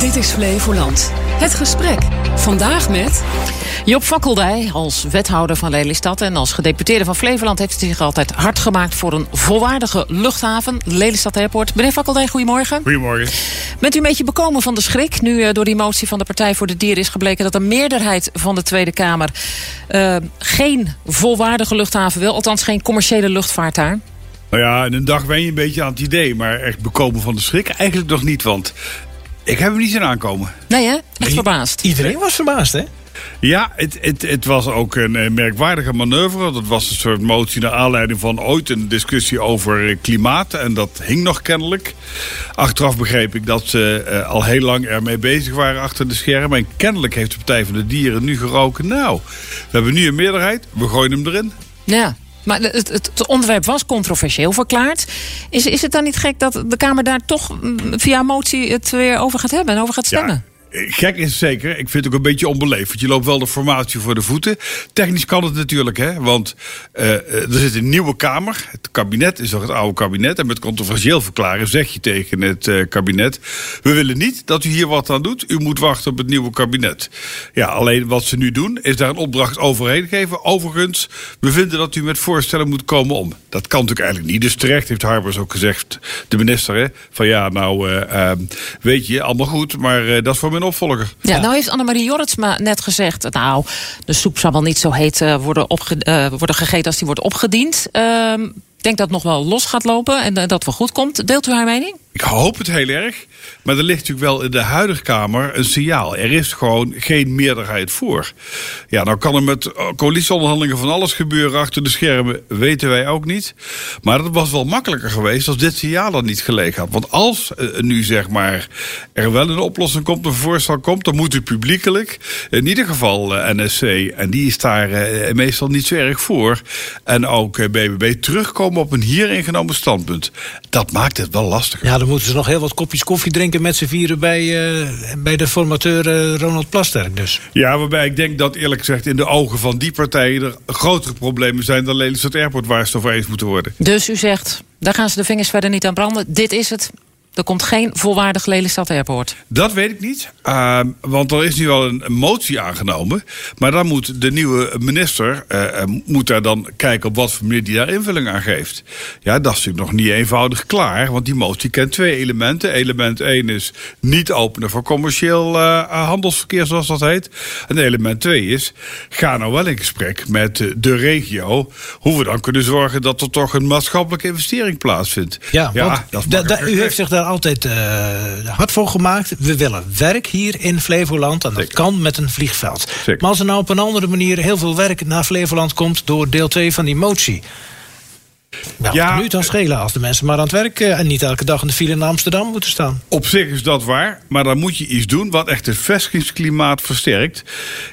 Dit is Flevoland. Het gesprek. Vandaag met... Job Fakkeldij, als wethouder van Lelystad en als gedeputeerde van Flevoland... heeft zich altijd hard gemaakt voor een volwaardige luchthaven. Lelystad Airport. Meneer Fakkeldij, goedemorgen. Goedemorgen. Bent u een beetje bekomen van de schrik... nu uh, door die motie van de Partij voor de Dieren is gebleken... dat de meerderheid van de Tweede Kamer uh, geen volwaardige luchthaven wil? Althans geen commerciële luchtvaart daar? Nou ja, in een dag ben je een beetje aan het idee. Maar echt bekomen van de schrik eigenlijk nog niet. Want ik heb hem niet zien aankomen. Nee hè? Echt verbaasd. Iedereen was verbaasd hè? Ja, het, het, het was ook een merkwaardige manoeuvre. Dat was een soort motie naar aanleiding van ooit een discussie over klimaat. En dat hing nog kennelijk. Achteraf begreep ik dat ze uh, al heel lang ermee bezig waren achter de schermen. En kennelijk heeft de Partij van de Dieren nu geroken. Nou, we hebben nu een meerderheid. We gooien hem erin. Ja, maar het, het, onderwerp was controversieel verklaard. Is, is het dan niet gek dat de Kamer daar toch via motie het weer over gaat hebben en over gaat stemmen? Gek is zeker. Ik vind het ook een beetje onbeleefd. Want je loopt wel de formatie voor de voeten. Technisch kan het natuurlijk, hè. Want uh, er zit een nieuwe Kamer. Het kabinet is nog het oude kabinet. En met controversieel verklaren zeg je tegen het uh, kabinet... we willen niet dat u hier wat aan doet. U moet wachten op het nieuwe kabinet. Ja, alleen wat ze nu doen, is daar een opdracht overheen geven. Overigens, we vinden dat u met voorstellen moet komen om. Dat kan natuurlijk eigenlijk niet. Dus terecht heeft Harbers ook gezegd, de minister... Hè, van ja, nou, uh, weet je, allemaal goed, maar dat is voor opvolger. Ja, nou heeft Annemarie Jorritsma net gezegd... nou, de soep zal wel niet zo heet uh, worden, opge uh, worden gegeten als die wordt opgediend. Uh, ik denk dat het nog wel los gaat lopen en uh, dat wel goed komt. Deelt u haar mening? Ik hoop het heel erg. Maar er ligt natuurlijk wel in de huidige Kamer een signaal. Er is gewoon geen meerderheid voor. Ja, nou kan er met coalitieonderhandelingen van alles gebeuren achter de schermen. Weten wij ook niet. Maar het was wel makkelijker geweest als dit signaal er niet gelegen had. Want als uh, nu zeg maar er wel een oplossing komt, een voorstel komt... dan moet het publiekelijk, in ieder geval uh, NSC... en die is daar meestal niet zo erg voor... en ook BBB terugkomen op een hier ingenomen standpunt. Dat maakt het wel lastig. Ja, dan moeten ze nog heel wat kopjes koffie drinken met z'n vieren bij, uh, bij de formateur uh, Ronald Plasterk dus. Ja, waarbij ik denk dat eerlijk gezegd in de ogen van die partijen er grotere problemen zijn dan Lelystad Airport waar ze het over eens moeten worden. Dus u zegt, daar gaan ze de vingers verder niet aan branden. Dit is het. Er komt geen volwaardig Lelystad Airport. Dat weet ik niet. Uh, want er is nu al een, motie aangenomen. Maar dan moet de nieuwe minister uh, moet daar dan kijken op wat voor manier die daar invulling aan geeft. Ja, dat is natuurlijk nog niet eenvoudig klaar. Want die motie kent twee elementen. Element 1 is niet openen voor commercieel uh, handelsverkeer, zoals dat heet. En element 2 is, ga nou wel in gesprek met de regio. Hoe we dan kunnen zorgen dat er toch een maatschappelijke investering plaatsvindt. Ja, ja dat is da, u heeft zich daar altijd uh, hard voor gemaakt. We willen werk hier in Flevoland. En dat Zeker. kan met een vliegveld. Zeker. Maar als er nou op een andere manier heel veel werk naar Flevoland komt... door deel 2 van die motie... Nou, ja, nu dan schelen als de mensen maar aan het werk uh, en niet elke dag in de file in Amsterdam moeten staan. Op zich is dat waar, maar dan moet je iets doen wat echt het vestigingsklimaat versterkt.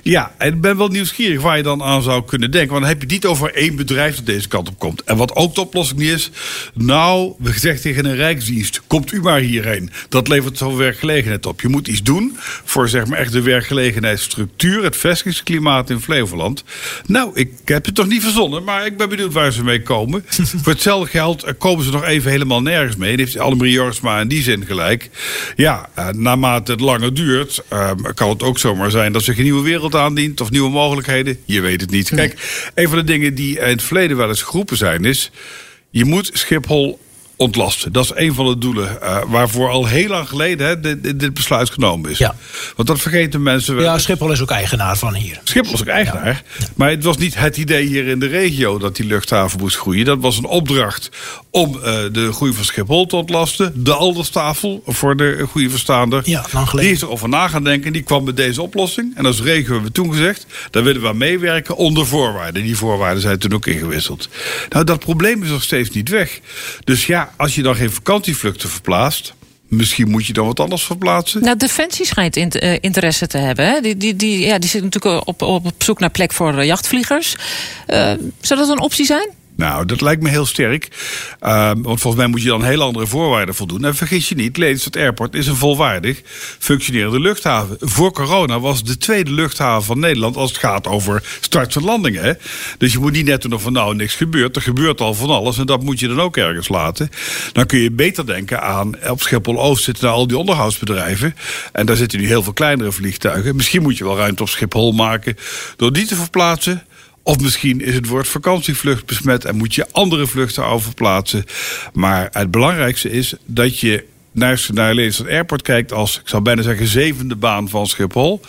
Ja, en ik ben wel nieuwsgierig waar je dan aan zou kunnen denken. Want dan heb je niet over één bedrijf dat deze kant op komt. En wat ook de oplossing niet is, nou, we zeggen tegen een rijksdienst, komt u maar hierheen. Dat levert zoveel werkgelegenheid op. Je moet iets doen voor zeg maar echt de werkgelegenheidsstructuur, het vestigingsklimaat in Flevoland. Nou, ik heb het toch niet verzonnen, maar ik ben benieuwd waar ze mee komen. Voor hetzelfde geld komen ze nog even helemaal nergens mee. En heeft Annemarie Jorsma in die zin gelijk. Ja, uh, naarmate het langer duurt, uh, kan het ook zomaar zijn dat zich een nieuwe wereld aandient of nieuwe mogelijkheden. Je weet het niet. Kijk, een van de dingen die in het verleden wel eens geroepen zijn is. Je moet Schiphol ontlasten. Dat is een van de doelen uh, waarvoor al heel lang geleden hè, dit, dit, besluit genomen is. Ja. Want dat vergeten mensen wel. Ja, Schiphol is ook eigenaar van hier. Schiphol is ook eigenaar. Ja. Maar het was niet het idee hier in de regio dat die luchthaven moest groeien. Dat was een opdracht om uh, de groei van Schiphol te ontlasten. De Alderstafel, voor de goede verstaander. Ja, lang geleden. Die is erover na gaan denken. Die kwam met deze oplossing. En als regio hebben we toen gezegd, daar willen we aan meewerken onder voorwaarden. Die voorwaarden zijn toen ook ingewisseld. Nou, dat probleem is nog steeds niet weg. Dus ja, als je dan geen vakantievluchten verplaatst. Misschien moet je dan wat anders verplaatsen. Nou, Defensie schijnt in, uh, interesse te hebben. Hè? Die, die, die, ja, die zit natuurlijk op, op, zoek naar plek voor uh, jachtvliegers. Uh, zou dat een optie zijn? Nou, dat lijkt me heel sterk. Uh, want volgens mij moet je dan hele andere voorwaarden voldoen. En vergis je niet, Lelystad Airport is een volwaardig functionerende luchthaven. Voor corona was de tweede luchthaven van Nederland als het gaat over starts en landingen. Dus je moet niet net of er nou niks gebeurt. Er gebeurt al van alles en dat moet je dan ook ergens laten. Dan kun je beter denken aan, op Schiphol-Oost zitten al die onderhoudsbedrijven. En daar zitten nu heel veel kleinere vliegtuigen. Misschien moet je wel ruimte op Schiphol maken door die te verplaatsen. Of misschien is het woord vakantievlucht besmet en moet je andere vluchten overplaatsen. Maar het belangrijkste is dat je naar, naar Lelystad Airport kijkt als, ik zou bijna zeggen, zevende baan van Schiphol.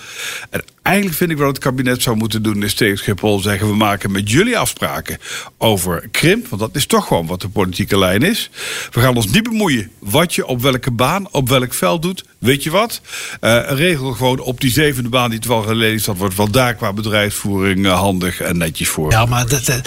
En eigenlijk vind ik wat het kabinet zou moeten doen, is tegen Schiphol zeggen: we maken met jullie afspraken over krimp. Want dat is toch gewoon wat de politieke lijn is. We gaan ons niet bemoeien wat je op welke baan, op welk veld doet. Weet je wat? Uh, regel gewoon op die zevende baan die wel geleden dat wordt wel daar qua bedrijfsvoering uh, handig en netjes voor. Ja, maar dat,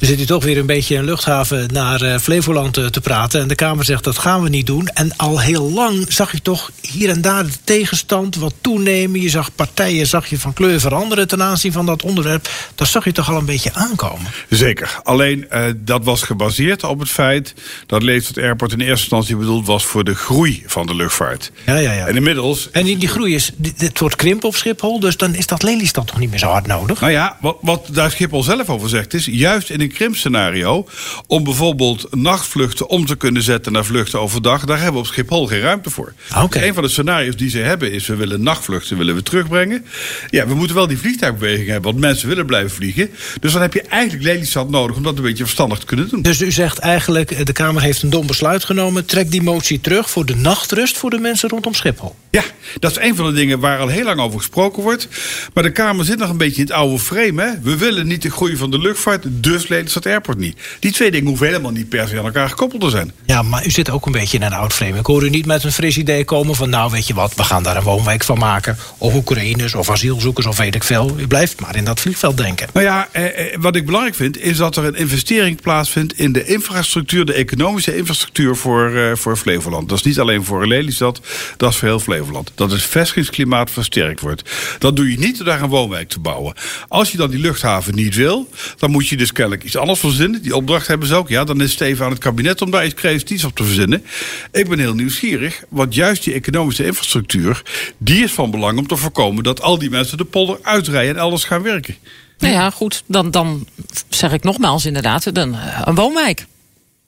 zit u toch weer een beetje een luchthaven naar uh, Flevoland te praten. En de Kamer zegt dat gaan we niet doen. En al heel lang zag je toch hier en daar de tegenstand wat toenemen. Je zag partijen, zag je van van kleur veranderen ten aanzien van dat onderwerp. Dat zag je toch al een beetje aankomen? Zeker. Alleen uh, dat was gebaseerd op het feit dat Lelystad Airport in eerste instantie bedoeld was voor de groei van de luchtvaart. Ja, ja, ja. En inmiddels. En die, die groei is, het wordt krimp op Schiphol, dus dan is dat Lelystad toch niet meer zo hard nodig? Nou ja, wat, wat daar Schiphol zelf over zegt is, juist in een krimpscenario, om bijvoorbeeld nachtvluchten om te kunnen zetten naar vluchten overdag, daar hebben we op Schiphol geen ruimte voor. Okay. een van de scenario's die ze hebben is, we willen nachtvluchten willen we terugbrengen. Ja, we moeten wel die vliegtuigbeweging hebben, want mensen willen blijven vliegen. Dus dan heb je eigenlijk Lelystad nodig om dat een beetje verstandig te kunnen doen. Dus u zegt eigenlijk, de Kamer heeft een dom besluit genomen. Trek die motie terug voor de nachtrust voor de mensen rondom Schiphol. Ja, dat is een van de dingen waar al heel lang over gesproken wordt. Maar de Kamer zit nog een beetje in het oude frame. Hè? We willen niet de groei van de luchtvaart, dus Lelystad Airport niet. Die twee dingen hoeven helemaal niet per se aan elkaar gekoppeld te zijn. Ja, maar u zit ook een beetje in een oud frame. Ik hoor u niet met een fris idee komen van... nou, weet je wat, we gaan daar een woonwijk van maken. Of Oekraïners of asielzoekers of weet ik veel. U blijft maar in dat vliegveld denken. Nou ja, eh, eh, wat ik belangrijk vind... is dat er een investering plaatsvindt in de infrastructuur... de economische infrastructuur voor, uh, voor Flevoland. Dat is niet alleen voor Lelystad, dat is voor heel Flevoland. Dat het vestigingsklimaat versterkt wordt. Dat doe je niet door daar een woonwijk te bouwen. Als je dan die luchthaven niet wil... dan moet je dus kennelijk iets anders verzinnen. Die opdracht hebben ze ook. Ja, dan is het even aan het kabinet om daar iets creatiefs op te verzinnen. Ik ben heel nieuwsgierig, want juist die economische infrastructuur... die is van belang om te voorkomen dat al die mensen de polder uitrijden en elders gaan werken. Nou ja, goed. Dan, dan zeg ik nogmaals inderdaad, dan, een woonwijk.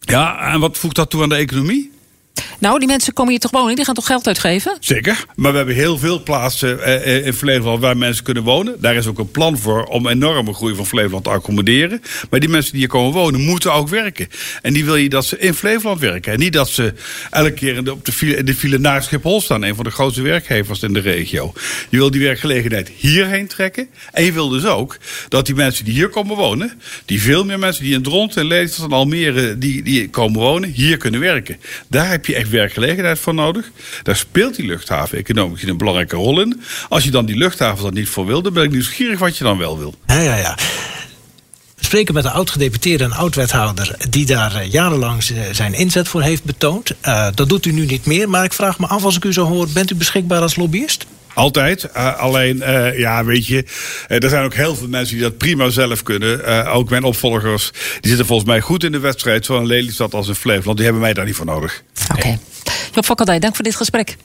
Ja, en wat voegt dat toe aan de economie? Nou, die mensen komen hier toch wonen? Die gaan toch geld uitgeven? Zeker. Maar we hebben heel veel plaatsen eh, in Flevoland waar mensen kunnen wonen. Daar is ook een plan voor om enorme groei van Flevoland te accommoderen. Maar die mensen die hier komen wonen, moeten ook werken. En die wil je dat ze in Flevoland werken. En niet dat ze elke keer in de, op de file, in de file naar Schiphol staan. Een van de grootste werkgevers in de regio. Je wil die werkgelegenheid hierheen trekken. En je wil dus ook dat die mensen die hier komen wonen... die veel meer mensen die in Dront en Lelystad en Almere die, die komen wonen... hier kunnen werken. Daar heb je echt werkgelegenheid voor nodig. Daar speelt die luchthaven economisch een belangrijke rol in. Als je dan die luchthaven dan niet voor wil, dan ben ik nieuwsgierig wat je dan wel wil. Ja, ja, ja. We spreken met een oud-gedeputeerde en oud-wethouder... die daar eh, jarenlang zijn inzet voor heeft betoond. Uh, dat doet u nu niet meer, maar ik vraag me af als ik u zo hoor... bent u beschikbaar als lobbyist? Altijd. Uh, alleen, uh, ja, weet je, uh, er zijn ook heel veel mensen die dat prima zelf kunnen. ook mijn opvolgers, die zitten volgens mij goed in de wedstrijd. Zowel in Lelystad als in Flevoland. Die hebben mij daar niet voor nodig. Oké. Okay. Job dank voor dit gesprek.